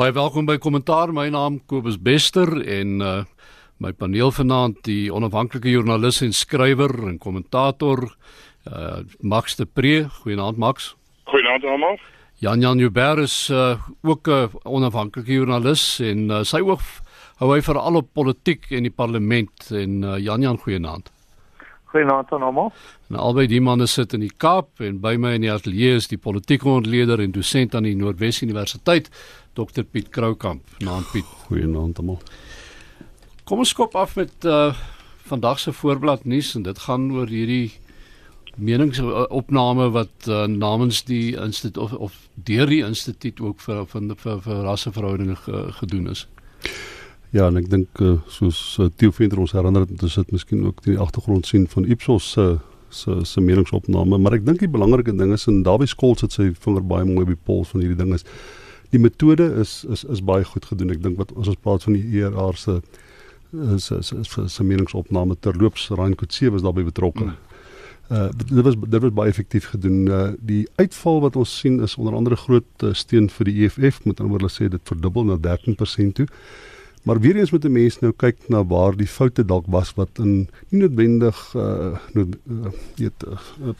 Baie welkom by Kommentaar. My naam Kobus Bester en uh my paneel vanaand die onafhanklike joernalis en skrywer en kommentator uh Max de Pre. Goeienaand Max. Goeienaand almal. Jan Jan Joubert is uh ook 'n onafhanklike joernalis en uh, sy oog hou hy veral op politiek en die parlement en uh, Jan Jan goeienaand. Goeienaand aan almal. En albei die manne sit in die Kaap en by my in die ateljee is die politieke ontleder en dosent aan die Noordwes Universiteit Dr Piet Kroukamp. Naam Piet. Goeienaand almal. Kom ons skop af met uh vandag se voorblad nuus en dit gaan oor hierdie meningsopname wat uh, namens die instituut of, of deur die instituut ook vir van vir, vir rasseverhoudinge ge, gedoen is. Ja, en ek dink uh, soos uh, Theo Venter ons herinner het, dit sit miskien ook die agtergrond sien van Ipsos se uh, se se meningsopname, maar ek dink die belangrike ding is en Dawie Skols het sy vinger baie mooi op die pols van hierdie ding is die metode is is is baie goed gedoen. Ek dink wat as ons praat van die ERR se is is is se meningsopname terloops Ryan Kutse was daarbey betrokke. Mm. Uh dit was dit was baie effektief gedoen. Uh die uitval wat ons sien is onder andere groot uh, steun vir die EFF, met ander woorde sê dit verdubbel na 13% toe. Maar weer eens moet 'n mens nou kyk na waar die foute dalk was wat in nie noodwendig uh nood, uh, weet uh,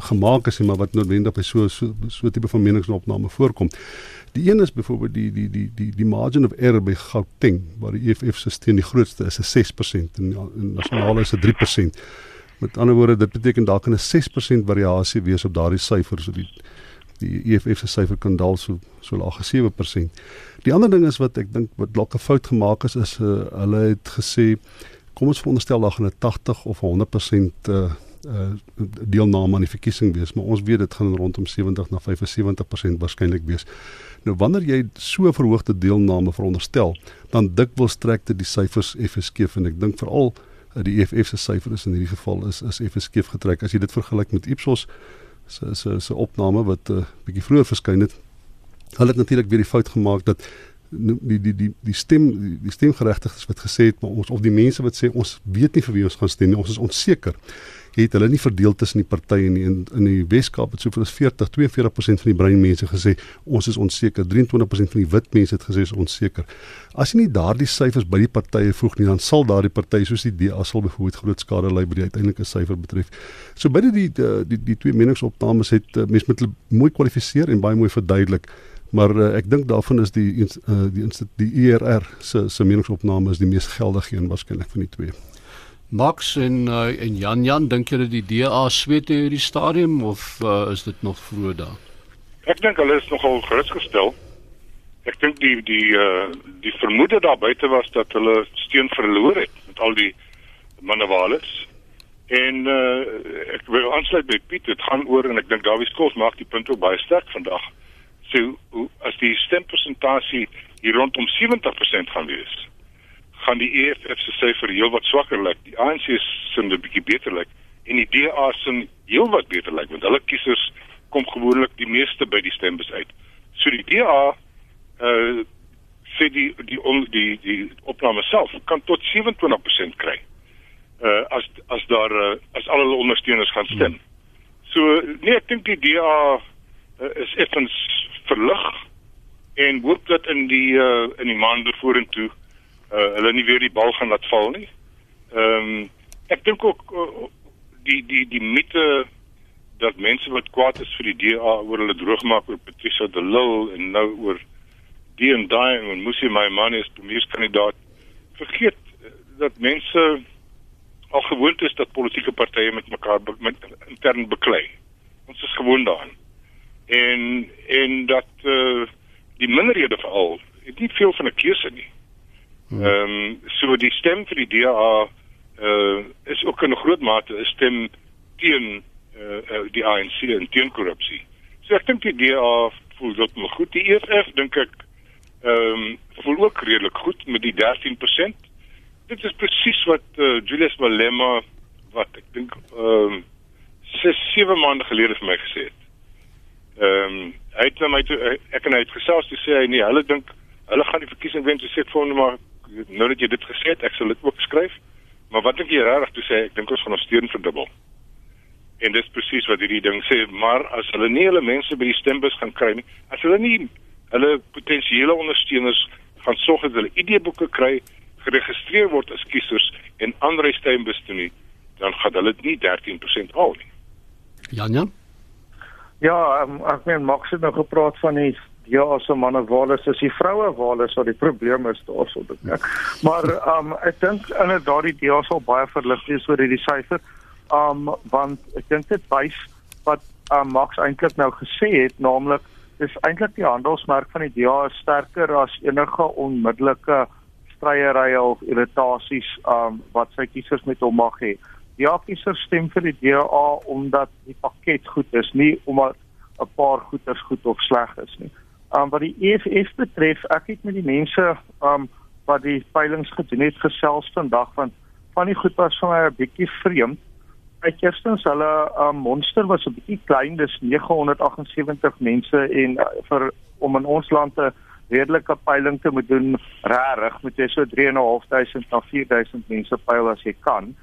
gemaak is nie, maar wat noodwendig by so so so 'n tipe van meningsopname voorkom. Die een is byvoorbeeld die die die die die margin of error by Gauteng waar die EFF se steun die grootste is, is 6% en in nasionale is dit 3%. Met ander woorde, dit beteken daar kan 'n 6% variasie wees op daardie syfer, so die die EFF se syfer kan daal so so laag as 7%. Die ander ding is wat ek dink wat dalk 'n fout gemaak is is uh, hulle het gesê kom ons veronderstel daar gaan 'n 80 of 100% uh, uh deelname aan die verkiesing wees, maar ons weet dit gaan rondom 70 na 75% waarskynlik wees. Nou wanneer jy so verhoogde deelname veronderstel, dan dikwels trek dit die syfers effens skeef en ek dink veral uh, die EFF se syfer is in hierdie geval is is effens skeef getrek as jy dit vergelyk met Ipsos se se se opname wat 'n uh, bietjie vroeër verskyn het. Hulle het natuurlik weer die fout gemaak dat die die die die stem die stemgeregtigdes wat gesê het maar ons of die mense wat sê ons weet nie vir wie ons gaan stem nie ons is onseker het hulle nie verdeel tussen die partye nie. In in die Weskaap het soveel as 40 42% van die bruin mense gesê ons is onseker. 23% van die wit mense het gesê ons is onseker. As jy nie daardie syfers by die partye voeg nie dan sal daardie partye soos die DA sal byvoorbeeld groot skade ly by die uiteindelike syfer betref. So by die die die, die twee meningsopnames het uh, mense met hulle mooi kwalifiseer en baie mooi verduidelik. Maar uh, ek dink daarvan is die uh, die die ERR se se meningsopname is die mees geldige een waarskynlik van die twee Max en uh, en Jan Jan dink julle die DA sweet in hierdie stadium of uh, is dit nog vroeg daar? Ek dink hulle is nogal gerusgestel. Ek dink die die uh, die vermoede daar buite was dat hulle steun verloor het met al die manewales. En uh, ek wil aansluit by Piet, dit gaan oor en ek dink Dawie Skols maak die punt ook baie sterk vandag. So as die stempersentasie hier rondom 70% gaan wees gaan die EFF se syfer heelwat swakker lyk. Die ANC se 'n bietjie beter lyk en die DA se heelwat beter lyk want hulle kiesers kom gewoonlik die meeste by die stembus uit. So die DA uh sê die die on, die die opname self kan tot 27% kry. Uh as as daar uh, as al hulle ondersteuners gaan stem. Hmm. So nee, ek dink die DA uh, is effens verlig en hoop dat in die uh in die maande vorentoe uh, hulle nie weer die bal gaan laat val nie. Ehm um, ek dink ook uh, die die die mite dat mense wat kwaad is vir die DA oor hulle droogmaak oor Patricia de Lille en nou oor die en daai en Musi my man is premierskandidaat vergeet dat mense al gewoond is dat politieke partye met mekaar be met intern beklei. Ons is gewoond daaraan. En en dat uh, die minderhede veral het nie veel van 'n keuse nie. Hmm. Ehm um, so die stem vir die DA uh is ook in 'n groot mate 'n stem teen uh die ANC en teen korrupsie. So ek dink die DA voel dit nog goed. Die EFF dink ek ehm um, voel ook redelik goed met die 13%. Dit is presies wat uh, Julius Malema wat ek dink ehm um, 6 7 maande gelede vir my gesê het. Ehm um, hy het my toe, ek en hy het gesels te sê hy nee, hulle dink hulle gaan die verkiesing wen, so sê ek vir hom maar nou dat jy dit gesê het, ek sal dit ook skryf. Maar wat dink jy regtig toe sê ek dink ons gaan ons steun verdubbel. En dis presies wat hierdie ding sê, maar as hulle nie hulle mense by die stembus gaan kry nie, as hulle nie hulle potensiële ondersteuners gaan sorg dat hulle ID-boeke kry, geregistreer word as kiesers en aanrysstembus doen nie, dan gaan hulle dit nie 13% haal nie. Jan Jan. Ja, um, ek meen Max het nou gepraat van die ja, so manne wale is die vroue wale so die probleem is daarso dit. Ja. Maar um ek dink inderdaad die DA sal baie verlig wees oor hierdie syfer. Um want ek dink dit wys wat um, Max eintlik nou gesê het, naamlik dis eintlik die handelsmerk van die DA is sterker as enige onmiddellike stryery of irritasies um wat sy kiesers met hom mag hê. Die kiesers stem vir die DA omdat die pakket goed is, nie omdat 'n paar goeders goed of sleg is nie. Um wat die EFF betref, ek het met die mense um wat die peilings gedoen het gesels vandag want van die goed was vir my 'n bietjie vreemd. Ek eerstens hulle um monster was 'n bietjie klein, dis 978 mense en uh, vir om in ons land 'n redelike peiling te moet doen, regtig, moet jy so 3.500 na 4000 mense peil as jy kan.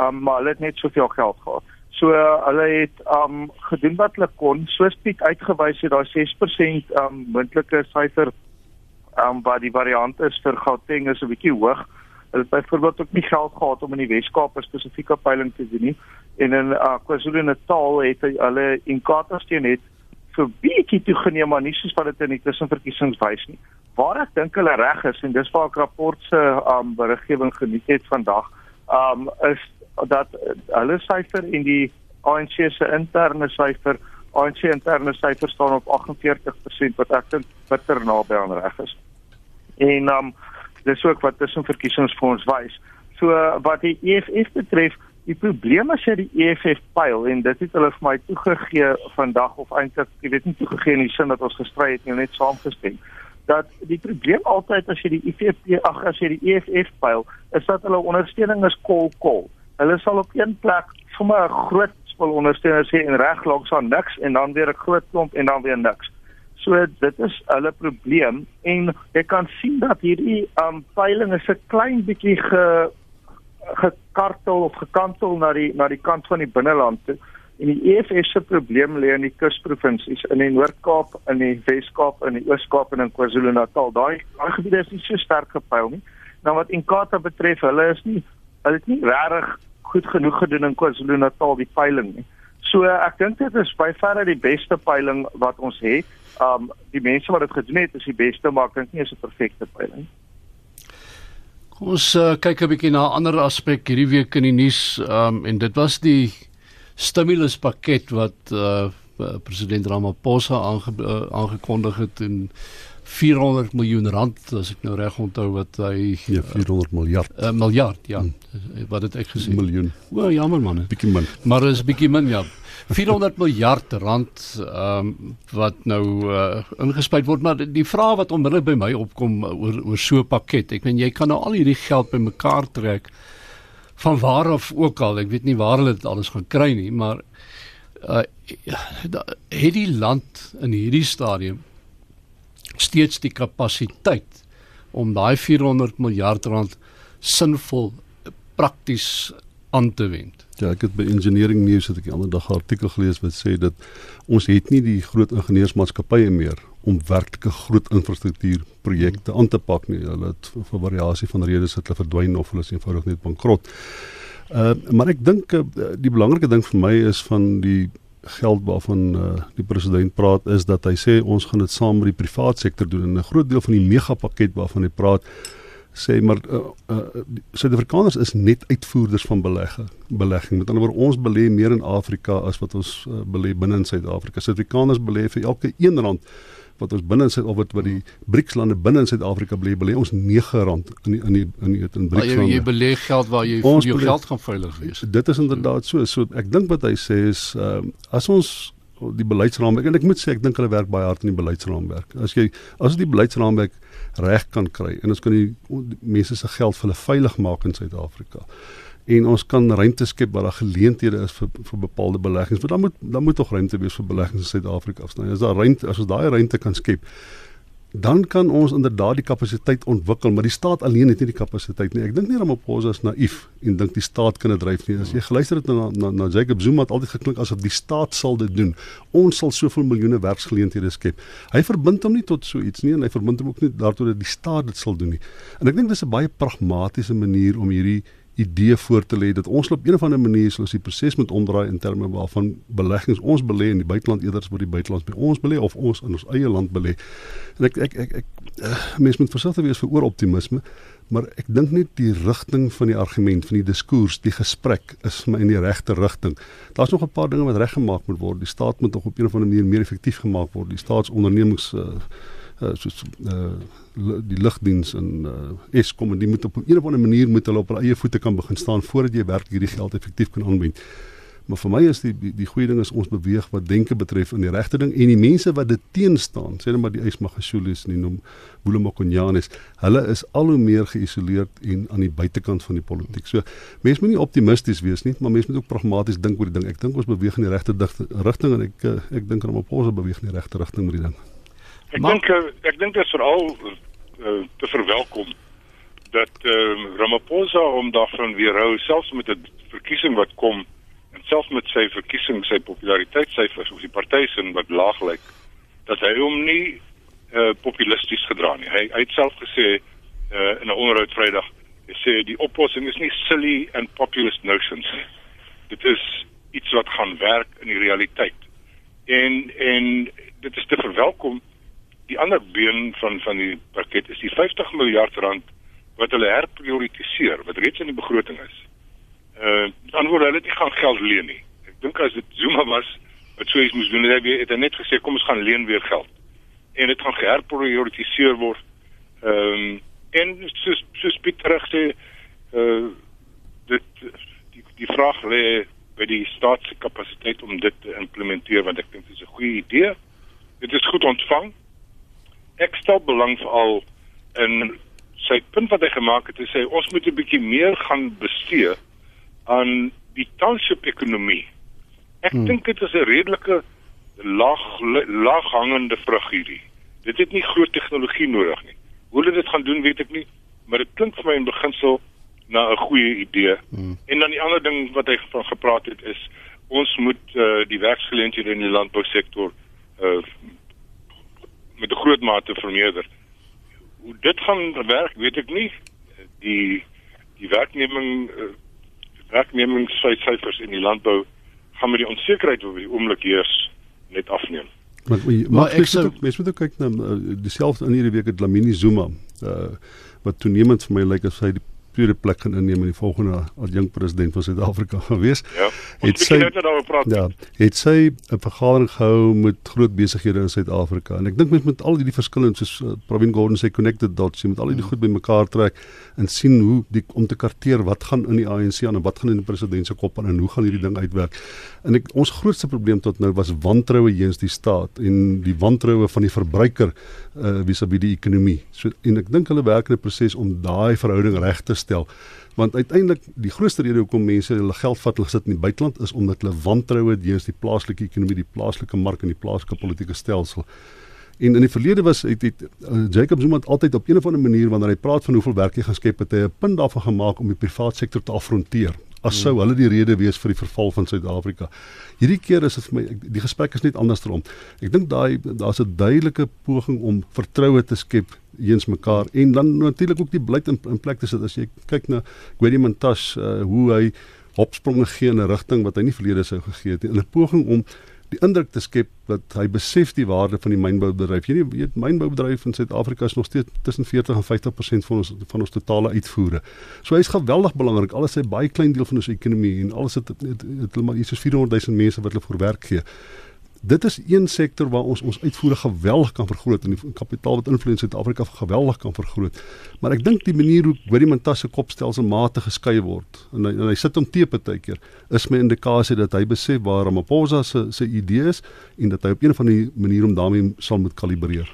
Um maar hulle het net soveel geld gehad. So uh, hulle het um gedoen wat hulle kon. Soos Piet uitgewys het, daar 6% um moontlike syfer um wat die variant is vir Gauteng is 'n bietjie hoog. Hulle het byvoorbeeld ook nie geld gehad om in die Wes-Kaap 'n spesifieke peiling te doen nie. En in uh, KwaZulu-Natal het hulle in Kaapstad net so bietjie toegeneem maar nie soos wat dit in die tussenverkiesings wys nie. Waar ek dink hulle reg is en dis waar ek rapport se um beriggewing geniet het vandag, um is dat hulle syfer en die ANC se interne syfer, ANC interne syfer staan op 48% wat ek dink bitter naby aan reg is. En um dis ook wat tussen verkiesings vir ons wys. So wat die EFF betref, die probleem as jy die EFF pyl en dit het hulle vir my toegegee vandag of eintlik, jy weet nie toegegee in die sin dat ons gestry het nie, net saamgestem dat die probleem altyd as jy die IFP ag as jy die EFF pyl is dat hulle ondersteuning is kol kol. Hulle sal op een plek sommer 'n groot spul ondersteuners hê en reg langs aan niks en dan weer 'n groot klomp en dan weer niks. So dit is hulle probleem en jy kan sien dat hierdie um veiling is 'n klein bietjie ge gekartel of gekantel na die na die kant van die binneland toe. En die EFF se probleem lê in die kusprovinsies in die Noord-Kaap, in die Wes-Kaap, in die Oos-Kaap en in KwaZulu-Natal. Daai daai gebiede is nie so sterk gepyl nie. Nou wat Inkatha betref, hulle is nie hulle het nie regtig goed genoeg gedoen in KwaZulu-Natal die peiling nie. So ek dink dit is by verre die beste peiling wat ons het. Um die mense wat dit gedoen het is die beste, maar ek dink nie is 'n perfekte peiling. Kom ons uh, kyk 'n bietjie na 'n ander aspek hierdie week in die nuus. Um en dit was die stimuluspakket wat uh, president Ramaphosa aange, uh, aangekondig het en 400 miljoen rand as ek nou reg onthou wat hy ja 400 miljard. 'n uh, miljard ja. Hmm. wat het ek gesê? Miljoen. O oh, jammer man bietjie min. Maar is bietjie min ja. 400 miljard rand ehm um, wat nou uh, ingespuit word. Maar die vraag wat onmiddellik by my opkom oor oor so 'n pakket ek meen jy kan nou al hierdie geld bymekaar trek van waar af ook al. Ek weet nie waar hulle dit alles gaan kry nie maar uh, het die land in hierdie stadium steeds die kapasiteit om daai 400 miljard rand sinvol prakties aan te wend. Ja, ek het by Engineering News het ek die ander dag 'n artikel gelees wat sê dat ons het nie die groot ingenieursmaatskappye meer om werklike groot infrastruktuurprojekte aan te pak nie. Hulle het vir variasie van redes het hulle verdwyn of hulle is eenvoudig net bankrot. Uh maar ek dink uh, die belangrike ding vir my is van die geld waarvan uh, die president praat is dat hy sê ons gaan dit saam met die privaat sektor doen. En 'n groot deel van die megapakket waarvan hy praat sê maar uh, uh, Suid-Afrikaners is net uitvoerders van belegging belegging. Met ander woorde ons belê meer in Afrika as wat ons uh, belê binne in Suid-Afrika. Suid-Afrikaners belê vir elke 1 rand wat ons binne in of wat wat die BRICS lande binne in Suid-Afrika belê belê ons R9 in die, in die in die in BRICS lande. Jy, jy belê geld waar jy ons jou geld gaan veilig wees. Dit is inderdaad so. So ek dink wat hy sê is ehm uh, as ons die beleidsraamwerk en ek moet sê ek dink hulle werk baie hard in die beleidsraamwerk. As jy as die beleidsraamwerk reg kan kry en ons kan die, die mense se geld vir hulle veilig maak in Suid-Afrika en ons kan ruimte skep waar daar geleenthede is vir vir bepaalde beleggings. Want dan moet dan moet tog ruimte wees vir beleggings in Suid-Afrika. As daar ruimte as ons daai ruimte kan skep, dan kan ons inderdaad die kapasiteit ontwikkel, maar die staat alleen het nie die kapasiteit nie. Ek dink nie Ramaphosa is naïef en dink die staat kan dit dryf nie. As jy geluister het na na, na Jacob Zuma het altyd geklink asof die staat sal dit doen. Ons sal soveel miljoene werksgeleenthede skep. Hy verbind hom nie tot so iets nie en hy verbind hom ook nie daartoe dat die staat dit sal doen nie. En ek dink dis 'n baie pragmatiese manier om hierdie idee voor te lê dat ons op een of ander manier sal ons die proses moet omdraai in terme waarvan beleggings ons belê in die buiteland eerder as by die buiteland by ons belê of ons in ons eie land belê. En ek ek ek, ek uh, mens moet versigtig wees vir ooroptimisme, maar ek dink nie die rigting van die argument van die diskurs, die gesprek is vir my in die regte rigting. Daar's nog 'n paar dinge wat reggemaak moet word. Die staat moet nog op een of ander manier meer effektief gemaak word. Die staatsondernemings uh, uh, soos uh, die lugdiens en uh, Eskom en die moet op 'n of ander manier moet hulle op hulle eie voete kan begin staan voordat jy werk hierdie geld effektief kan aanwend. Maar vir my is die die, die goeie ding is ons beweeg wat denke betref in die regte ding en die mense wat dit teenstaan, sê net maar die Ysmagasulis en die nom Boelemokonjanes, hulle is al hoe meer geïsoleerd en aan die buitekant van die politiek. So mense moet nie optimisties wees nie, maar mense moet ook pragmaties dink oor die ding. Ek dink ons beweeg in die regte rigting en ek ek dink Ramaphosa beweeg in die regte rigting met die ding. Ek dink eh, ek dink dit is veral uh, te verwelkom dat uh, Ramaphosa hom daarvan weerhou selfs met 'n verkiesing wat kom en selfs met sy verkiesing sy populariteitssyfers of die party se wat laag lyk dat hy hom nie uh, populisties gedra nie. Hy, hy het self gesê uh, in 'n onderhoud Vrydag hy sê die oplossing is nie silly and populist notions nie. Dit is iets wat gaan werk in die realiteit. En en dit is te verwelkom die ander been van van die pakket is die 50 miljard rand wat hulle herprioritiseer wat reeds in die begroting is. Uh antwoord hulle het nie gaan geld leen nie. Ek dink as dit Zuma was wat sou iets moes doen het hy het net gesê kom ons gaan leen weer geld. En dit gaan geherprioritiseer word. Ehm um, en soos soos Pieter sê uh dit die die vraag lê by die staatskapasiteit om dit te implementeer want ek dink dit is 'n goeie idee. Dit is goed ontvang ek stel belang veral in sy punt wat hy gemaak het, hy sê ons moet 'n bietjie meer gaan bestee aan die township ekonomie. Ek hmm. dink dit is 'n redelike laag laaghangende vrug hierdie. Dit het nie groot tegnologie nodig nie. Hoe hulle dit gaan doen, weet ek nie, maar dit klink vir my in beginsel na 'n goeie idee. Hmm. En dan die ander ding wat hy van gepraat het is ons moet uh, die werksgeleenthede in die landbousektor uh, groot mate vermeerder. Hoe dit gaan werk, weet ek nie. Die die werkneming uh, werknemingssyfers in die landbou gaan met die onsekerheid oor die oomblik heers net afneem. Maar maar, maar ek sê mens moet ook kyk na uh, dieselfde in hierdie week het Lamini Zuma uh, wat toenemend vir my lyk as hy die tweede plek gaan inneem in die volgende adjunk president van Suid-Afrika gewees. Ja. Het sy Ja, het sy 'n vergadering gehou met groot besighede in Suid-Afrika en ek dink mens moet al hierdie verskillende soos uh, Pravin Gordhan sê connected dots, jy moet al hierdie hmm. goed bymekaar trek en sien hoe die om te karteer wat gaan in die ANC aan en wat gaan in die president se kop aan en hoe gaan hierdie ding uitwerk. En ek ons grootste probleem tot nou was wantroue teenoor die staat en die wantroue van die verbruiker uh vis-à-vis -vis die ekonomie. So en ek dink hulle werk in 'n proses om daai verhouding reg te stel want uiteindelik die grootste rede hoekom mense hulle geld vat hulle sit in die buiteland is omdat hulle wantroue teenoor die plaaslike ekonomie, die plaaslike mark en die plaaslike politieke stelsel. En in die verlede was het, het uh, Jacob Zuma altyd op 'n of ander manier wanneer hy praat van hoeveel werk hy geskep het, hy 'n punt daarvan gemaak om die private sektor te afronteer as sou hulle die rede wees vir die verval van Suid-Afrika. Hierdie keer is dit vir my die gesprek is net anders rond. Ek dink daai daar's 'n duidelike poging om vertroue te skep eens mekaar en dan natuurlik ook die beleid in, in plek te sit as jy kyk na Gwedi Mantashe uh, hoe hy opspronge gee in 'n rigting wat hy nie verlede sou gegee het nie in 'n poging om die indruk te skep dat hy besef die waarde van die mynboubedryf. Jy weet mynboubedryf in Suid-Afrika is nog steeds tussen 40 en 50% van ons van ons totale uitvoere. So hy's geweldig belangrik. Alles 'n baie klein deel van ons ekonomie en alles het het, hulle maar iets soos 400 000 mense wat hulle vir werk gee dit is een sektor waar ons ons uitvoere geweldig kan vergroot en die kapitaal wat invloed in Suid-Afrika geweldig kan vergroot. Maar ek dink die manier hoe Willem Mantashe kopstelsel mate geskei word en hy, en hy sit om te partykeer is my indikasie dat hy besef waar Ramaphosa se se idee is en dat hy op een van die maniere om daarmee sal moet kalibreer.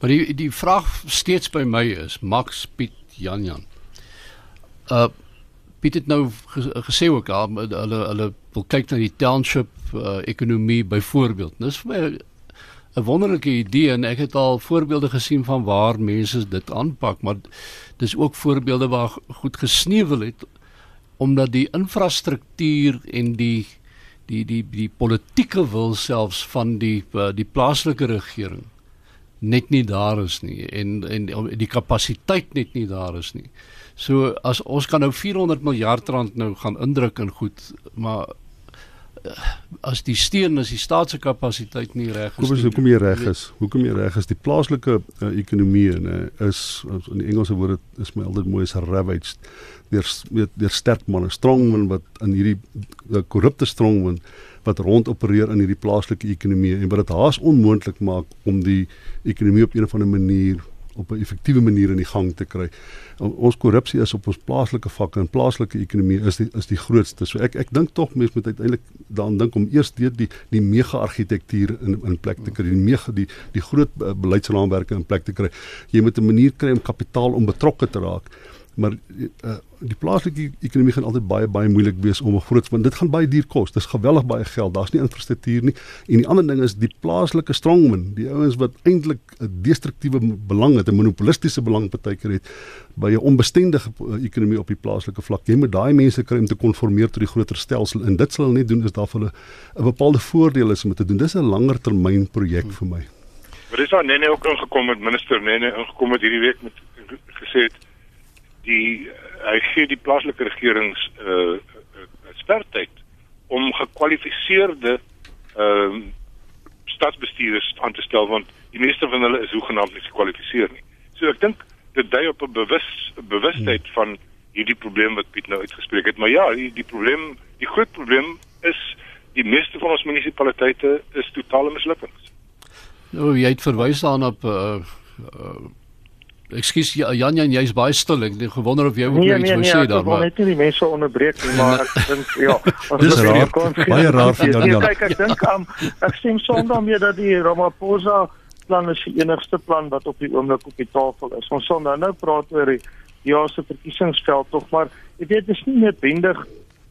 Maar die die vraag steeds by my is Max Piet Jan Jan. Uh Piet het nou gesê ook hulle hulle wil kyk na die township uh, ekonomie byvoorbeeld. Dis vir my 'n wonderlike idee en ek het al voorbeelde gesien van waar mense dit aanpak, maar dis ook voorbeelde waar goed gesneuwel het omdat die infrastruktuur en die die die die politieke wil selfs van die uh, die plaaslike regering net nie daar is nie en en die kapasiteit net nie daar is nie. So as ons kan nou 400 miljard rand nou gaan indruk in goed, maar as die steen is die staatse kapasiteit nie reg is. Hoekom hoekom jy reg is? Hoekom jy reg is? Die plaaslike uh, ekonomie nê is in die Engelse woord is my altyd mooi is ravaged deur deur sterk manne, strong men wat in hierdie uh, korrupte strong men wat rond opereer in hierdie plaaslike ekonomie en wat dit haas onmoontlik maak om die ekonomie op 'n of ander manier op 'n effektiewe manier in die gang te kry. Ons korrupsie is op ons plaaslike vakke en plaaslike ekonomie is die is die grootste. So ek ek dink tog mense moet uiteindelik daaraan dink om eers deur die die mega-argitektuur in in plek te kry, die mega die die groot beleidsraamwerke in plek te kry. Jy moet 'n manier kry om kapitaal om betrokke te raak maar uh, die plaaslike ekonomie gaan altyd baie baie moeilik wees om 'n groot want dit gaan baie duur kos. Dis geweldig baie geld. Daar's nie infrastruktuur nie. En die ander ding is die plaaslike strongmen, die ouens wat eintlik 'n destruktiewe belang het, 'n monopolistiese belang partykeer het by 'n onbestendige eh, ekonomie op die plaaslike vlak. Jy moet daai mense kry om te konformeer tot die groter stelsel en dit sal hulle net doen as daar vir hulle 'n bepaalde voordeel is om te doen. Dis 'n langer termyn projek hmm. vir my. Maar dis dan Nene ook ingekom met minister Nene ingekom het hierdie week met gesê het die hy gee die plaaslike regerings uh, uh spertyd om gekwalifiseerde ehm uh, stadsbestuurders aan te stel want die meeste van hulle is hoegenaamd nie gekwalifiseer nie. So ek dink dit dui op 'n bewus bewustheid hmm. van hierdie probleem wat Piet nou uitgespreek het. Maar ja, die, die probleem, die groot probleem is die meeste van ons munisipaliteite is totale mislukkings. Nou jy het verwys daarna op uh, uh Ekskuus Jan Jan jy's baie stil. Ek het gewonder of jy ook nee, iets nee, wou nee, sê daar maar net nie die mense onderbreek nie, maar ek dink ja, dis raar. Baie raar van Jan Jan. Ek dink um, ek stem saam daarmee dat die Ramaphosa plan is die enigste plan wat op die oomblik op die tafel is. Ons sal nou nou praat oor die jaar se verkiesingsveld tog, maar jy weet dis nie noodwendig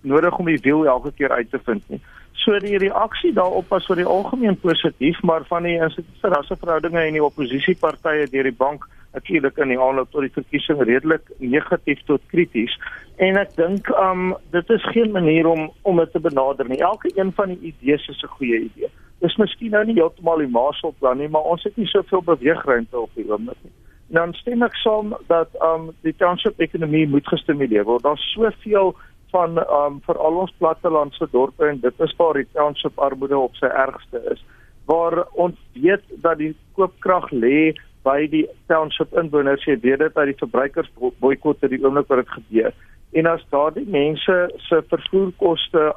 nodig om die wiel elke keer uit te vind nie. So die reaksie daarop was vir die algemeen positief, maar van die institusionele rasseverhoudinge en die oppositiepartye deur die bank natuurlik in die aanloop tot die verkiesing redelik negatief tot krities. En ek dink um dit is geen manier om om dit te benader nie. Elke een van die idees is 'n goeie idee. Dis miskien nou nie heeltemal die Marshall plan nie, maar ons het nie soveel beweegruimte op die oomblik nie. Dan stem ek saam dat um die township ekonomie moet gestimuleer word. Daar's soveel van um vir al ons plattelandse dorpe en dit is waar die township armoede op sy ergste is waar ons weet dat die koopkrag lê by die township inwoners. Jy weet dit dat die verbruikers boikot het die oomblik wat dit gebeur. En as daardie mense se vervoerkoste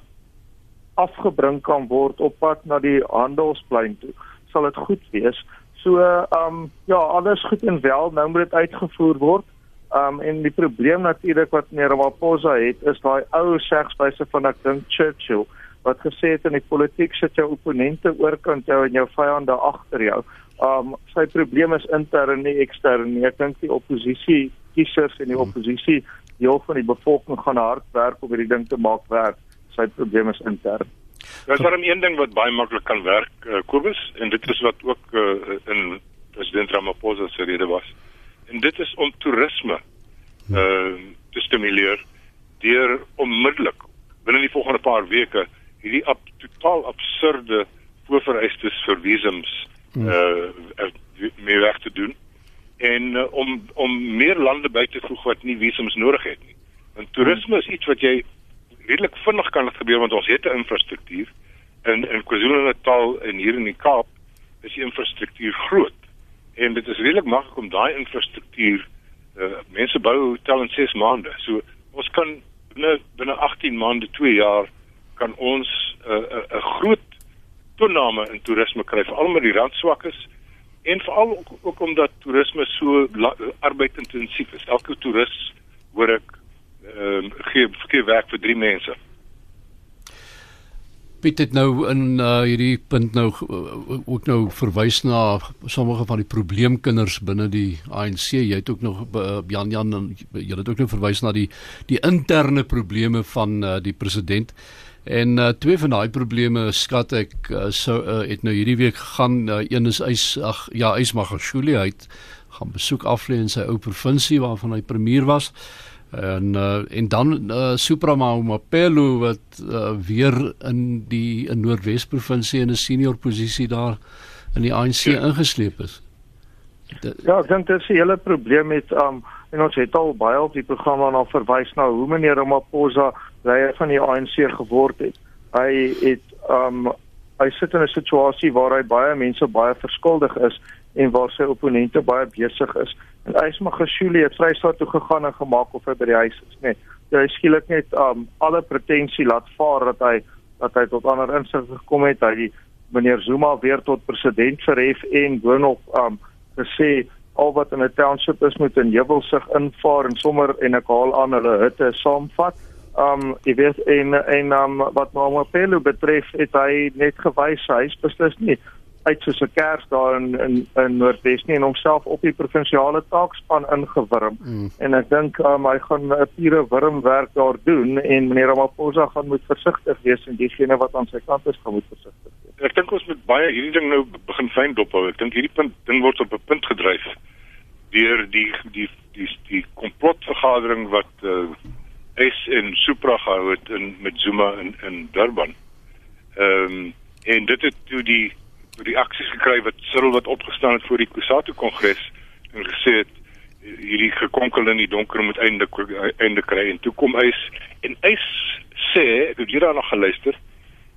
afgebring kan word op pad na die handelsplein toe sal dit goed wees. So um ja alles goed en wel nou moet dit uitgevoer word Um en die probleem natuurlik wat meneer Ramaphosa het is daai ou segswyse van ek dink Churchill wat gesê het in die politiek sit jou opponente oorkant jou en jou vyande agter jou. Um sy probleem is intern nie ekstern nie. Ek dink die oppositie kiesers en die hmm. oppositie deel van die bevolking gaan hard werk om hierdie ding te maak werk. Sy probleem is intern. Daar's ja, maar een ding wat baie maklik kan werk, uh, Kobus, en dit is wat ook uh, in president Ramaphosa se rede was en dit is om toerisme uh te stimuleer deur onmiddellik binne die volgende paar weke hierdie ab, totaal absurde voorvereistes vir visums uh mee weg te doen. En uh, om om meer lande by te voeg wat nie visums nodig het nie. Want toerisme is iets wat jy redelik vinnig kan gebeur want ons het 'n infrastruktuur. In in KwaZulu-Natal en hier in die Kaap is die infrastruktuur groot en dit is redelik maklik om daai infrastruktuur uh, mense bou hotel in 6 maande. So ons kan binne binne 18 maande, 2 jaar kan ons 'n uh, 'n uh, groot toename in toerisme kry veral omdat die rand swak is en veral ook, ook omdat toerisme so arbeidintensief is. Elke toerist hoor ek ehm uh, gee gee werk vir 3 mense. Piet het nou in uh, hierdie punt nou uh, ook nou verwys na sommige van die probleemkinders binne die ANC. Jy het ook nog uh, Jan Jan jy het ook nou verwys na die die interne probleme van uh, die president. En uh, twee van daai probleme skat ek uh, sou uh, het nou hierdie week gegaan uh, een is Ys ag ja Ysmagashule uit gaan besoek aflê in sy ou provinsie waarvan hy premier was en uh, en dan uh, Supramau Mapelo wat uh, weer in die in Noordwes provinsie in 'n senior posisie daar in die ANC ja. ingesleep is. De, ja, ek dink dit is 'n hele probleem met um en ons het al baie op die programma na verwys na hoe meneer Ramaphosa leier van die ANC geword het. Hy het um hy sit in 'n situasie waar hy baie mense baie verskuldig is en waar sy opponente baie besig is. En Ysma Geshuli het Vrystaat toe gegaan en gemaak of hy by die huis is, nee. Hy skielik net um alle pretensie laat vaar dat hy dat hy tot ander insig gekom het, hy die meneer Zuma weer tot president verhef en boonop um gesê al wat in 'n township is moet in Jewelsig invaar en sommer en ek haal aan hulle hitte saamvat. Um jy weet en en um wat Mamapelo betref het hy net gewys hy is beslis nie uit soos 'n kers daar in in in Noordwes nie en homself op die provinsiale taakspan ingewurm. Mm. En ek dink um, hy gaan 'n pure wurmwerk daar doen en meneer Ramaphosa gaan moet versigtig wees en diegene wat aan sy kant is gaan moet versigtig wees. Ek dink ons moet baie hierdie ding nou begin fyn dophou. Ek dink hierdie punt ding word op 'n punt gedryf deur die die die die komplotvergadering wat uh, S en Supra gehou het in met Zuma in in Durban. Ehm um, en dit het toe die reaksies gekry wat Cyril wat opgestaan het voor die Kusatu kongres en gesê het hierdie gekonkel in die donker moet eindelik einde kry en toe kom hy en hy sê ek het hier nog geluister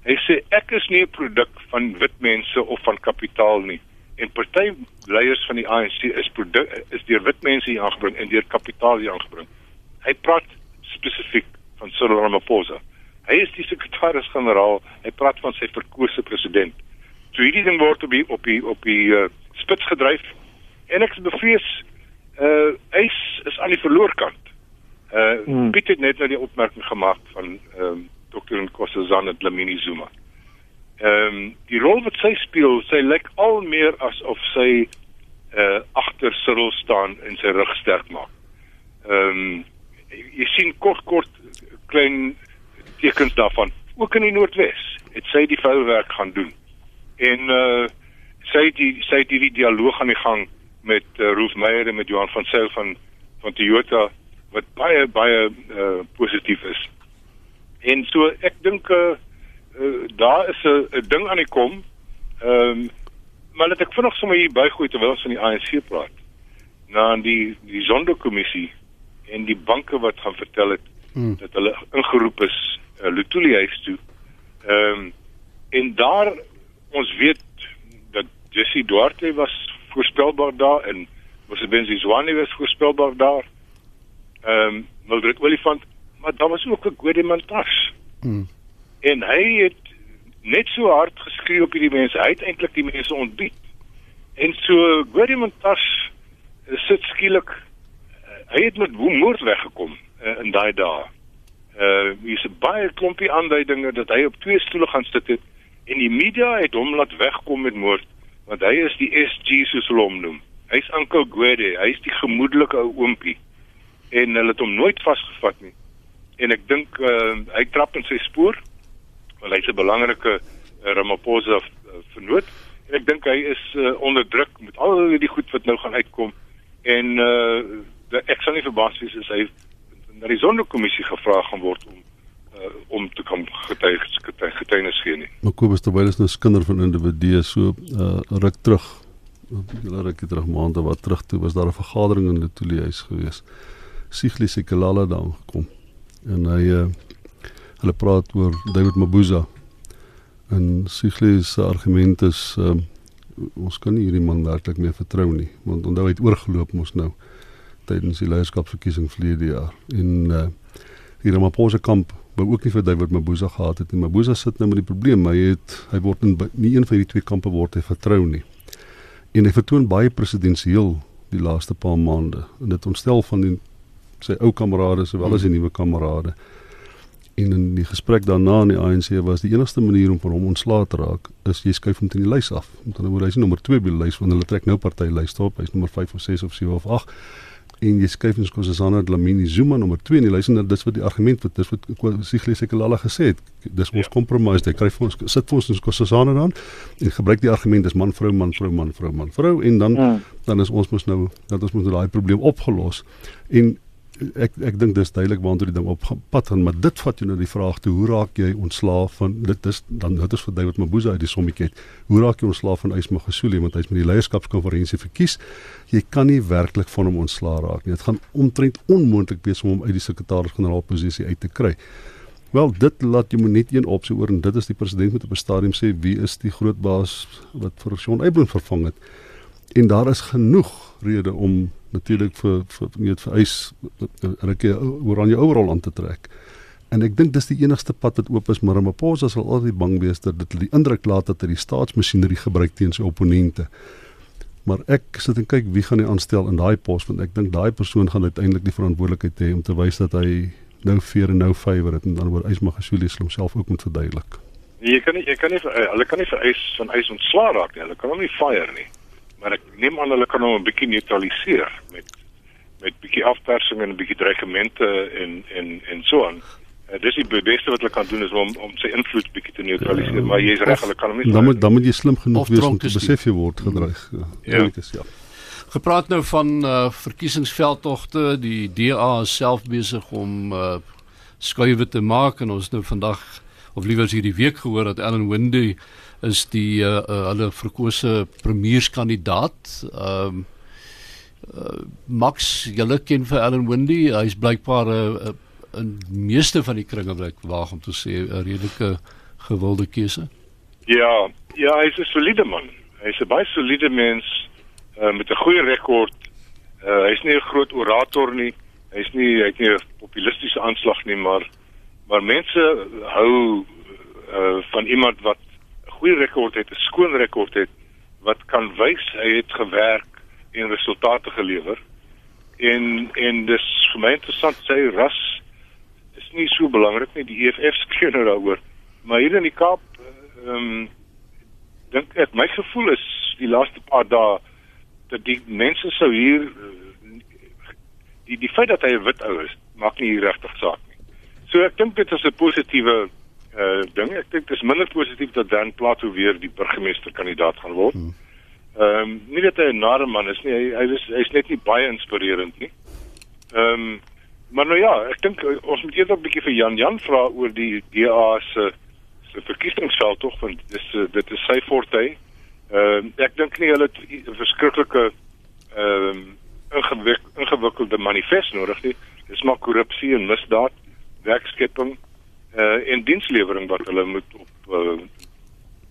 hy sê ek is nie 'n produk van wit mense of van kapitaal nie en party leiers van die ANC is produk is deur wit mense hier aangebring en deur kapitaal hier aangebring. Hy praat spesifiek van Cyril Ramaphosa. Hy is die sekretaris-generaal hy praat van sy verkose president So hierdie ding word op die op die op die uh, spits gedryf en ek bevrees uh ys is aan die verloorkant. Uh hmm. Piet het net nou die opmerking gemaak van ehm um, Dr. Nkosazana Dlamini Zuma. Ehm um, die rol wat sy speel, sy lyk al meer asof sy uh agter Cyril staan en sy rug sterk maak. Ehm um, jy sien kort kort klein tekens daarvan ook in die Noordwes. Het sy die vuil werk gaan doen en uh sy het die sy het hierdie dialoog aan die gang met uh, Rolf Meyer en met Johan van Sail van van Toyota wat baie baie uh positief is. En so ek dink uh, uh daar is 'n ding aan die kom. Ehm um, maar net ek vinnig sommer hier bygooi terwyl ons van die ANC praat. Na die die sonderkommissie en die banke wat gaan vertel het hmm. dat hulle ingeroep is uh, Lutuli huis toe. Ehm um, en daar ons weet dat Jesse Duarte was voorspelbaar daar en Mosibenzi Zwane was voorspelbaar daar. Ehm um, Mildred Olifant, maar daar was ook 'n Godemantas. Hmm. En hy het net so hard geskree op hierdie mense. Hy het eintlik die mense ontbied. En so Godemantas sit skielik uh, hy het met moord weggekom uh, in daai dae. Uh hier's baie klompie aanduidinge dat hy op twee stoele gaan sit het en die media het hom laat wegkom met moord want hy is die SG soos hulle hom noem. Hy's Uncle Gwede, hy's die gemoedelike ou oompie en hulle het hom nooit vasgevat nie. En ek dink uh, hy trap in sy spoor want hy's 'n belangrike uh, Ramaphosa uh, vernoot en ek dink hy is uh, onder druk met al die goed wat nou gaan uitkom en uh, ek sal nie verbaas wees as hy na die sonderkommissie gevra gaan word om om te kom getuies getuienis gee nie. Maar Kobus terwyl is nou skinder van individue so uh, ruk terug. Hulle ruk terug maande wat terug toe was daar 'n vergadering in Letuli huis gewees. Sigli Sekelala daar gekom. En hy uh, hulle praat oor David Mabuza. En Sigli se argument is uh, ons kan nie hierdie man werklik meer vertrou nie want onthou hy het oorgeloop mos nou tydens die leierskapsverkiesing verlede jaar en uh, hier in Maposa kamp wou ook nie vir David Mabuza gehad het nie. Mabuza sit nou met die probleem, hy het hy word in nie een van hierdie twee kampe word hy vertrou nie. En hy vertoon baie presidensieel die laaste paar maande en dit ontstel van die sy ou kamerade sowel as die nuwe kamerade. En in die gesprek daarna in die ANC was die enigste manier om van hom ontslae te raak is jy skuif hom teen die lys af. Met ander woorde hy is nommer 2 by die lys want hulle trek nou party lys op. Hy's nommer 5 of 6 of 7 of 8 en jy skuif in Nkosazana Dlamini Zuma nommer 2 en jy luister na dis wat die argument wat dis wat Sigle Sekelala gesê het dis ons ja. compromise jy kry vir ons sit vir ons in Nkosazana dan en gebruik die argument dis man vrou man vrou man vrou man vrou en dan ja. dan is ons mos nou dat ons moet daai probleem opgelos en ek ek dink dis duidelik waantoe die ding op pad gaan maar dit vat jou na die vraag toe hoe raak jy ontslaaf van dit is dan dit is vir David Mabuza uit die sommetjie hoe raak jy ontslaaf van Ysma Gesuli want hy's met die leierskapskonferensie verkies. Jy kan nie werklik van hom ontslaa raak nie. Dit gaan omtrent onmoontlik wees om hom uit die sekretaris-generaal posisie uit te kry. Wel dit laat jy moet net een opsie oor en dit is die president moet op 'n stadium sê wie is die groot baas wat vir Shaun Eybloem vervang het? En daar is genoeg rede om natuurlik vir vir weet vir eis rukkie oranje overal aan te trek. En ek dink dis die enigste pad wat oop is, maar Ramaphosa sal altyd bang wees dat dit die indruk laat dat hy die staatsmasjinerie gebruik teen sy opponente. Maar ek sit en kyk wie gaan hy aanstel in daai pos want ek dink daai persoon gaan uiteindelik die verantwoordelikheid hê om te wys dat hy nou fear en nou favour het en dan oor Ysmagashule homself ook moet verduidelik. Nee, jy kan nie jy kan nie hulle kan nie vir eis van eis ontslaa raak nie. Hulle kan hom nie fire nie ek neem aan hulle kan hom 'n bietjie neutraliseer met met bietjie afpersing en 'n bietjie dreigemente en en en so aan. Uh, dis die beste wat hulle kan doen is om om sy invloed bietjie te neutraliseer, uh, maar jy's reg, hulle kan hom nie. Dan moet dan moet jy slim genoeg wees om te besef jy word gedreig. Ja. Is, ja. Gepraat nou van uh, verkiesingsveldtogte, die DA self besig om uh, skuwe te maak en ons nou vandag of liewer hierdie week gehoor dat Ellen Wendy is die uh, uh, hulle verkose premierskandidaat. Ehm um, uh, Max, julle ken vir Allan Windy, hy's blykbaar 'n uh, in meeste van die kringe wat waag om te sê 'n redelike gewilde keuse. Ja, ja, hy's 'n soliede man. Hy's 'n baie soliede mens uh, met 'n goeie rekord. Uh, hy's nie 'n groot orator nie. Hy's nie hy het nie 'n populistiese aanslag nie, maar maar mense hou uh, van iemand wat goeie rekord het, 'n skoon rekord het wat kan wys hy het gewerk en resultate gelewer. En en dis vir my interessant sê ras is nie so belangrik nie die EFF skree nou daaroor. Maar hier in die Kaap ehm um, dink ek my gevoel is die laaste paar dae dat die mense sou hier die die feit dat hy 'n wit ou is maak nie regtig saak nie. So ek dink dit is 'n positiewe uh ding. Ek dink dit is minder positief dat Dan Plato weer die burgemeesterkandidaat gaan word. Hmm. Ehm um, nie dat hy 'n nare man is nie. Hy hy is hy's net nie baie inspirerend nie. Ehm um, maar nou ja, ek dink uh, ons moet eerder 'n bietjie vir Jan Jan vra oor die DA se se verkiesingsveld tog want dis uh, dit is sy forte. Ehm uh, ek dink nie hulle het 'n verskriklike ehm um, ingewik, ingewikkelde manifest nodig nie. Dis maar korrupsie en misdaad, werkskepping uh, en dienslewering wat hulle moet op uh,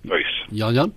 wys. Ja, Jan.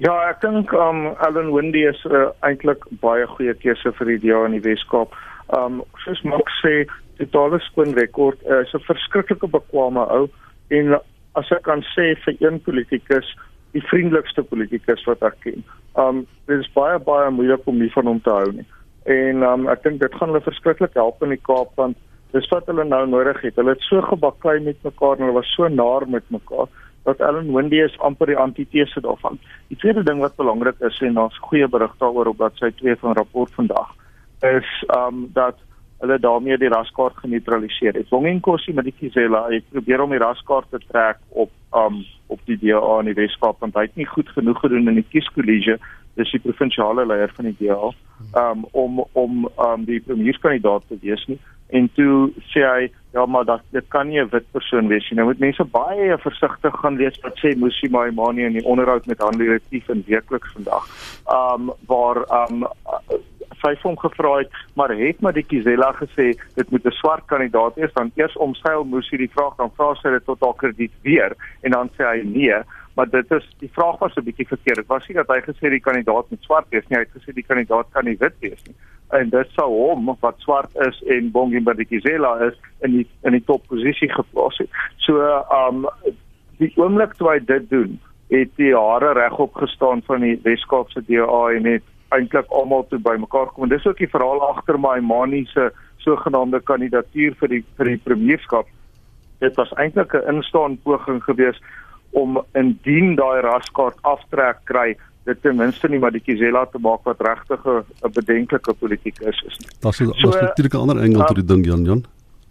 Ja, ek dink um Allan Windy is uh, eintlik baie goeie keuse vir die DA in die Weskaap. Um soos Max sê, totale skoon rekord. Uh, is 'n verskriklike bekwame ou en as ek kan sê vir een politikus, die vriendelikste politikus wat ek ken. Um dit is baie baie moeilik om nie van hom te hou nie. En um ek dink dit gaan hulle verskriklik help in die Kaap want dis wat hulle nou nodig het. Hulle het so gebaklei met mekaar en hulle was so naar met mekaar dat Ellen Wendy is amper die antitese daarvan. Die tweede ding wat belangrik is en daar's goeie berig daaroor op dat sy 2 van rapport vandag is um dat hulle daarmee die raskaart geneutraliseer het. Wongenkosi met die Kizela het probeer om die raskaart te trek op um op die DA in die Weskaap want hy het nie goed genoeg gedoen in die kieskollege dis die provinsiale leier van die DA um om om um die premierskandidaat te wees nie en toe sê hy ja maar dat dit kan nie 'n wit persoon wees nie. Nou moet mense baie versigtig gaan lees wat sê Musi Maimani in die onderhoud met Hanlie Retief en weekliks vandag. Um waar um sy hom gevra het maar het maar die Kizela gesê dit moet 'n swart kandidaat wees dan eers omseil Musi die vraag dan vra sy dit tot haar krediet weer en dan sê hy nee maar dit is die vraag was 'n bietjie verkeerd. Dit was nie dat hy gesê die kandidaat moet swart wees nie, hy het gesê die kandidaat kan nie wit wees nie en dit sou hom wat swart is en Bongi Mbadikizela is in die in die topposisie geplaas het. So um die oomblik toe hy dit doen, het die hare regop gestaan van die Weskaapse DA en het eintlik almal toe bymekaar gekom. Dis ook die verhaal agter my Mani se sogenaamde kandidatuur vir die vir die premierskap. Dit was eintlik 'n instaan poging geweest om indien daai raskaart aftrek kry dit ten minste nie maar die Kizela te maak wat regtig 'n bedenklike politiek is is nie. Daar's so, natuurlik 'n ander engel tot die ding Jan Jan.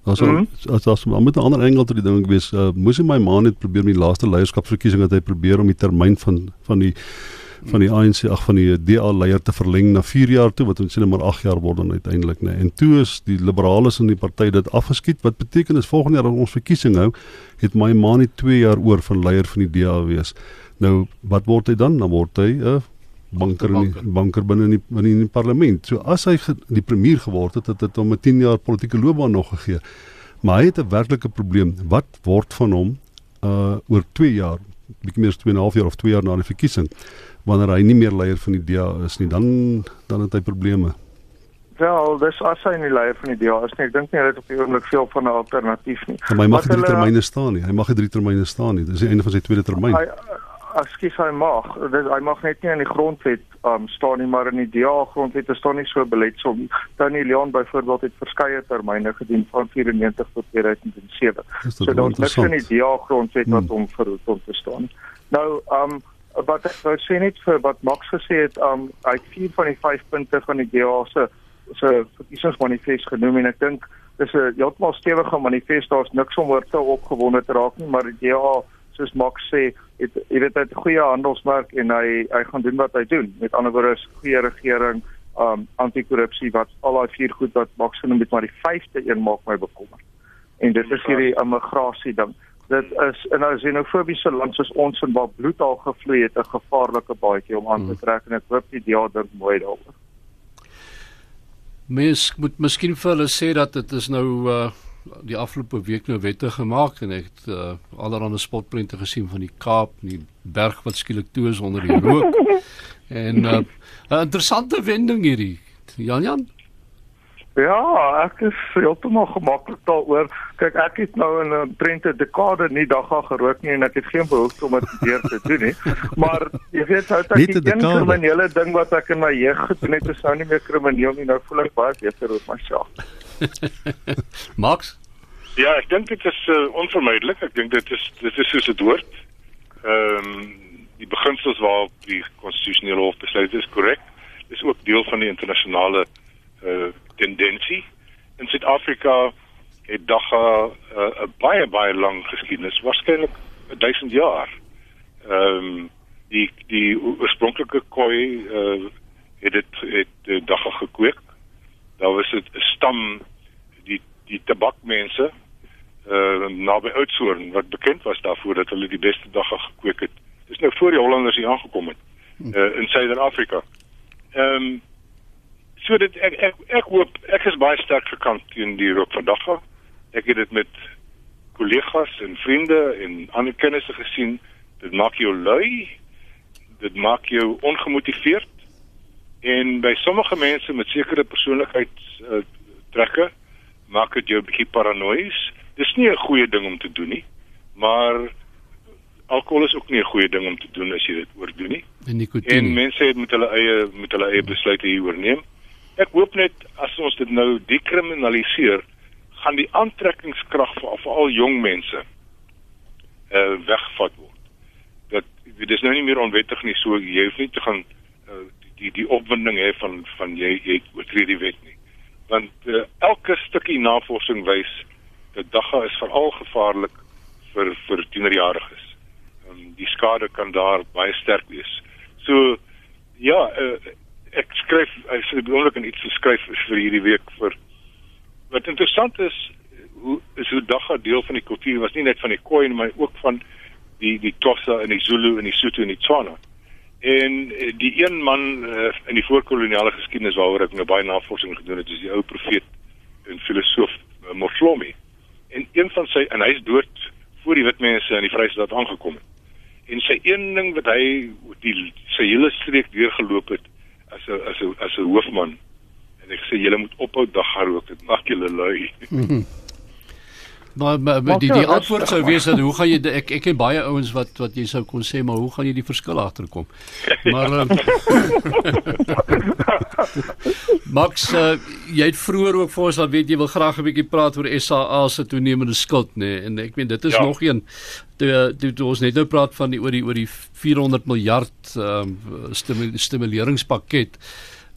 Mm -hmm. as as met 'n ander engel tot die ding wees, uh, moes hy my ma net probeer met die laaste leierskapsverkiesing dat hy probeer om die termyn van van die van die ANC ag van die DA leier te verleng na 4 jaar toe wat ons sê net maar 8 jaar word dan uiteindelik nê. En toe is die liberales in die party dit afgeskiet wat beteken is volgende jaar as ons verkiesing hou, het my ma net 2 jaar oor van leier van die DA wees. Nou wat word hy dan? Dan word hy 'n uh, banker in die banker binne in die binne in die parlement. So as hy ge, die premier geword het, het dit hom 'n 10 jaar politieke loopbaan nog gegee. Maar hy het 'n werklike probleem. Wat word van hom uh oor 2 jaar, bietjie meer as 2 en 'n half jaar of 2 jaar na die verkiesing? Wanneer hy nie meer leier van die DA is nie, dan dan het hy probleme. Wel, dis as hy nie leier van die DA is nie. Ek dink nie hy het op die oomblik veel van 'n alternatief nie. Maar hy mag drie termyne staan nie. Hy mag drie termyne staan nie. Dis die einde van sy tweede termyn. Hy Askies hy mag. Dis hy mag net nie in die grondwet um, staan nie, maar in die DA grondwet staan nie so beletsel nie. Tony Leon byvoorbeeld het verskeie termyne gedien van 94 tot 2007. So daar's niks in die DA grondwet wat hmm. hom verhoed om te staan. Nou, ehm um, wat ek wou sê net vir wat Max gesê het, um hy het vier van die vyf punte van die DA se se verkiesingsmanifest genoem en ek dink dis 'n heeltemal stewige manifest, daar's niks om oor te opgewonde te raak nie, maar die DA soos Max sê, het jy weet hy het 'n goeie handelsmerk en hy hy gaan doen wat hy doen. Met ander woorde is goeie regering, um anti-korrupsie wat al daai vier goed wat Max genoem het, maar die vyfde een maak my bekommerd. En dit is hierdie immigrasie ding dit is in 'n xenofobiese land soos ons en waar bloed al gevloei het 'n gevaarlike baadjie om aan te hmm. trek en ek hoop die DA dink mooi daaroor. Mens moet miskien vir hulle sê dat dit is nou uh die afgelope week nou wette gemaak en ek het uh, allerlei spotprente gesien van die Kaap, die berg wat skielik toe is onder die rook. en uh 'n interessante wending hierdie. Jan Jan Ja, ek is heeltemal gemaklik daaroor. Kyk, ek het nou in 'n trente dekade nie dagga gerook nie en ek het geen behoefte om dit weer te doen nie. Maar jy weet, hou ek die een kriminele ding wat ek in my jeug gedoen het, is nou nie meer krimineel nie. Nou voel ek baie beter oor myself. Max? Ja, ek dink dit is uh, onvermydelik. Ek dink dit is dit is soos 'n woord. Ehm um, die beginsels waarop die konstitusionele hof besluit is korrek. Dis ook deel van die internasionale uh tendensie. In Suid-Afrika het dagga eh, 'n uh, baie baie lang geskiedenis, waarskynlik 1000 jaar. Ehm um, die die oorspronklike koi uh, het dit het uh, dagga gekweek. Daar was dit 'n stam die die tabakmense uh naby Oudtshoorn wat bekend was daarvoor dat hulle die beste dagga gekweek het. Dis nou voor die Hollanders hier aangekom het uh, in Suider-Afrika. Ehm um, so dit ek ek ek hoop ek is baie sterk gekant teen die rook vandag. Ek het dit met kollegas en vriende en ander kennisse gesien. Dit maak jou lui. Dit maak jou ongemotiveerd. En by sommige mense met sekere persoonlikheidstrekke uh, maak dit jou 'n bietjie paranoïes. Dis nie 'n goeie ding om te doen nie. Maar alkohol is ook nie 'n goeie ding om te doen as jy dit oordoen nie. En, en mense het met hulle eie met hulle eie besluite hieroor neem. Ek hoop net as ons dit nou dekriminaliseer, gaan die aantrekkingskrag vir veral jong mense uh wegvat word. Dat dit is nou nie meer onwettig nie, so jy hoef nie te gaan uh, die die opwinding hê van van jy jy oortree die wet nie. Want uh, elke stukkie navorsing wys dat dagga is veral gevaarlik vir vir tienerjariges. Um, die skade kan daar baie sterk wees. So ja, uh, ek skryf ek sê behoorlik en iets geskryf vir hierdie week vir wat interessant is hoe is hoe dagga deel van die kultuur was nie net van die Khoi maar ook van die die Xhosa en die Zulu en die Sotho en die Tswana. En eh, die een man uh, in die voorkoloniale geskiedenis waaroor ek nou baie navorsing gedoen het is die ou profeet en filosoof uh, Moflomi. En een van sy en hy's dood voor die wit mense in die Vrystaat aangekom het. En sy een ding wat hy die sy hele streek deurgeloop het as 'n as 'n as 'n hoofman en ek sê julle moet ophou dagga rook dit maak julle lui. Maar, maar, maar die die antwoord sou wees dat hoe gaan jy ek ek ken baie ouens wat wat jy sou kon sê maar hoe gaan jy die verskil agterkom? Maar um, Max, uh, jy het vroeër ook vir ons laat weet jy wil graag 'n bietjie praat oor SAA se toenemende skuld nê nee? en ek meen dit is ja. nog een toe, toe, toe ons net nou praat van die oor die oor die 400 miljard um, stimuleringspakket.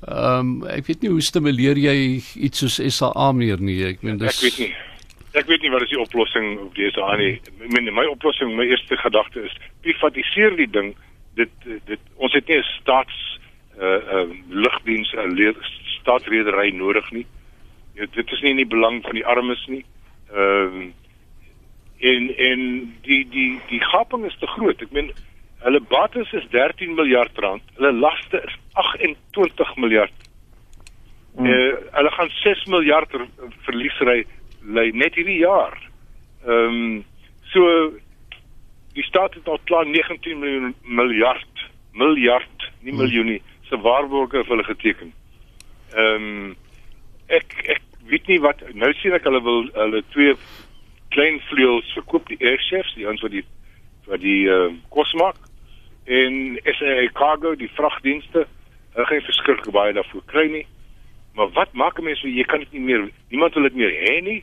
Ehm um, ek weet nie hoe stimuleer jy iets soos SAA meer nie. Ek meen dis Ek weet nie. Ek weet nie wat is die oplossing op dese aan nie. My my oplossing, my eerste gedagte is privatiseer die ding. Dit dit ons het nie 'n staats uh uh lugdiens 'n uh, staatsredery nodig nie. Ja, dit is nie in die belang van die armes nie. Ehm uh, en en die die die gaping is te groot. Ek meen hulle bates is 13 miljard rand. Hulle laste is 28 miljard. Hmm. Uh, hulle gaan 6 miljard verlies ry lê net hierdie jaar. Ehm um, so die staat het al klaar 19 miljoen miljard miljard nie miljoenie se waarborge vir hulle geteken. Ehm um, ek ek weet nie wat nou sien ek hulle wil hulle twee klein vleuels verkoop die airchefs die ons wat die wat die uh, kos maak en SA cargo die vragdienste hulle gaan verskriklik baie daarvoor kry nie. Maar wat maak 'n mens as jy kan dit nie meer niemand wil dit meer hê nie?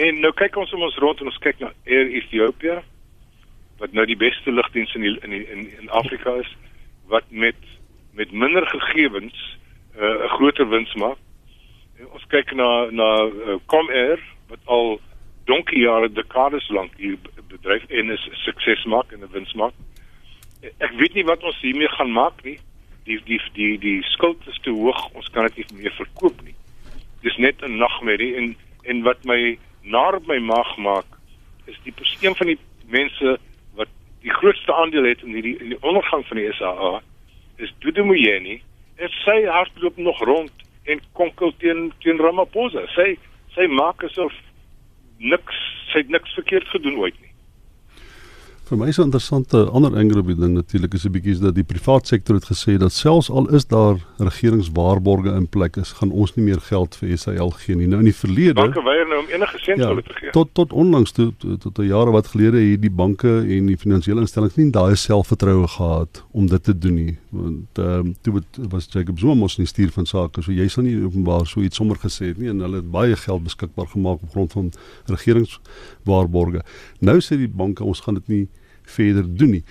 En nou kyk ons om ons rond en ons kyk na Air Ethiopia wat nou die beste lugdiens in die, in die, in in Afrika is wat met met minder gegevens uh, 'n uh, groter wins maak. En ons kyk na na uh, Comair wat al donkie jare dekades lank hier bedryf en 'n sukses maak en 'n wins maak. Ek weet nie wat ons hiermee gaan maak nie. Die die die die skuld is te hoog. Ons kan dit nie meer verkoop nie. Dis net 'n nagmerrie en en wat my naar op my maag maak is die een van die mense wat die grootste aandeel het in hierdie in die ondergang van die SAA is Dudu Moyeni en sy hardloop nog rond en konkel teen teen Ramaphosa. Sy sy maak asof niks sy niks verkeerd gedoen ooit nie. Vir my is 'n interessante ander angle op die ding natuurlik is 'n bietjie is dat die privaat sektor het gesê dat selfs al is daar regeringswaarborge in plek is, gaan ons nie meer geld vir SAL gee nie. Nou in die verlede Banke weier nou om enige sent ja, te gee. Tot tot onlangs toe tot, tot 'n jare wat gelede het die banke en die finansiële instellings nie daai selfvertroue gehad om dit te doen nie. Want ehm um, toe het, was Jacob Zuma mos nie stuur van sake, so jy sal nie openbaar so iets sommer gesê het nie en hulle het baie geld beskikbaar gemaak op grond van regeringswaarborge. Nou sê die banke ons gaan dit nie verder doen nie.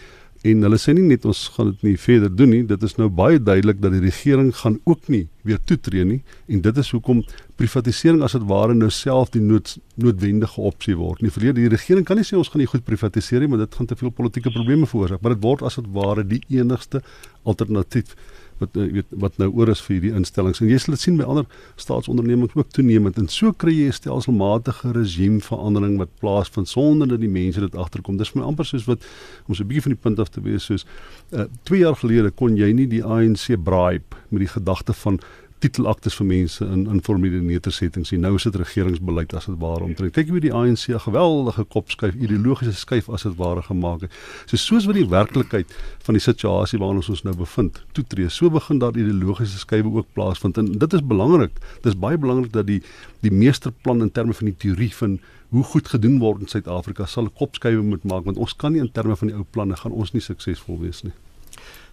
En hulle sê nie net ons gaan dit nie verder doen nie, dit is nou baie duidelik dat die regering gaan ook nie weer toetree nie en dit is hoekom privatisering as dit ware nou self die nood, noodwendige opsie word. Nie verlede die regering kan nie sê ons gaan nie goed privatiseer nie, maar dit gaan te veel politieke probleme veroorsaak, maar dit word as dit ware die enigste alternatief wat uh, weet wat nou oor is vir hierdie instellings. En jy sal dit sien by ander staatsondernemings ook toenemend. En so kry jy 'n stelselmatige regime verandering wat plaasvind sonder dat die mense dit agterkom. Dis my amper soos wat om so 'n bietjie van die punt af te wees soos 2 uh, jaar gelede kon jy nie die ANC bribe met die gedagte van titelaktes vir mense in informele nedersettings sien. Nou is dit regeringsbeleid as dit ware omtrent. Kyk hoe die ANC 'n geweldige kopskuif, ideologiese skuif as dit ware gemaak het. So soos wat die werklikheid van die situasie waarin ons ons nou bevind toetree, so begin daar ideologiese skuwe ook plaasvind en dit is belangrik. Dit is baie belangrik dat die die meesterplan in terme van die teorie van hoe goed gedoen word in Suid-Afrika sal 'n kopskuif moet maak want ons kan nie in terme van die ou planne gaan ons nie suksesvol wees nie.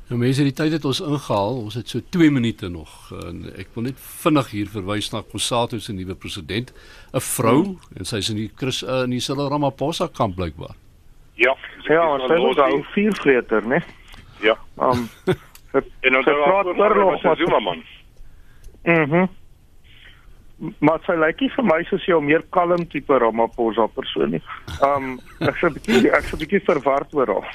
Nou mense, die tyd het ons ingehaal. Ons het so 2 minute nog. En ek wil net vinnig hier verwys na Kosato se nuwe president, 'n vrou hmm. en sy is in die Chris uh, in die Cyril Ramaphosa kamp blykbaar. Ja, ja, ons sê ons ou viervreter, né? Ja. Um, en ons praat oor nog wat Zuma man. Mhm. Maar sy lyk nie vir my soos 'n meer kalm tipe Ramaphosa persoon nie. Um ek sê 'n bietjie ek sê 'n bietjie verward oor haar.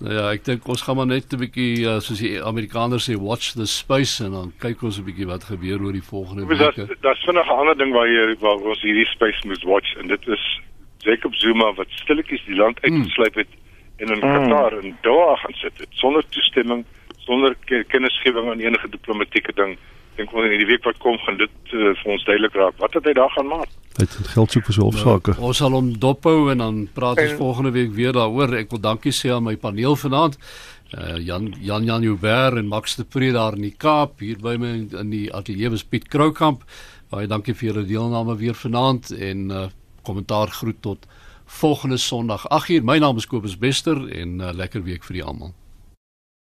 Nou ja, ek dink ons gaan maar net 'n bietjie uh, soos die Amerikaners sê watch the space en dan kyk ons 'n bietjie wat gebeur oor die volgende weke. Dit daar's vinnig 'n ander ding waar jy waar ons hierdie space moet watch en dit is Jacob Zuma wat stilletjies die land hmm. uitgesluip het en in mm. Qatar en Doha gaan sit het sonder toestemming, sonder kennisgewing aan enige diplomatieke ding dink wel in die week wat kom gaan dit uh, vir ons duidelik raak wat het hy daar gaan maak. Hy het geld soek vir sy hofsaake. Nou, ons sal hom dophou en dan praat ons en, volgende week weer daaroor. Ek wil dankie sê aan my paneel vanaand. Uh, Jan Jan Jan Jouwer en Max de Pre daar in die Kaap hier by my in die ateljee was Piet Kroukamp. Baie dankie vir julle deelname weer vanaand en uh, kommentaar groet tot volgende Sondag 8uur. My naam is Kobus Bester en 'n uh, lekker week vir julle almal.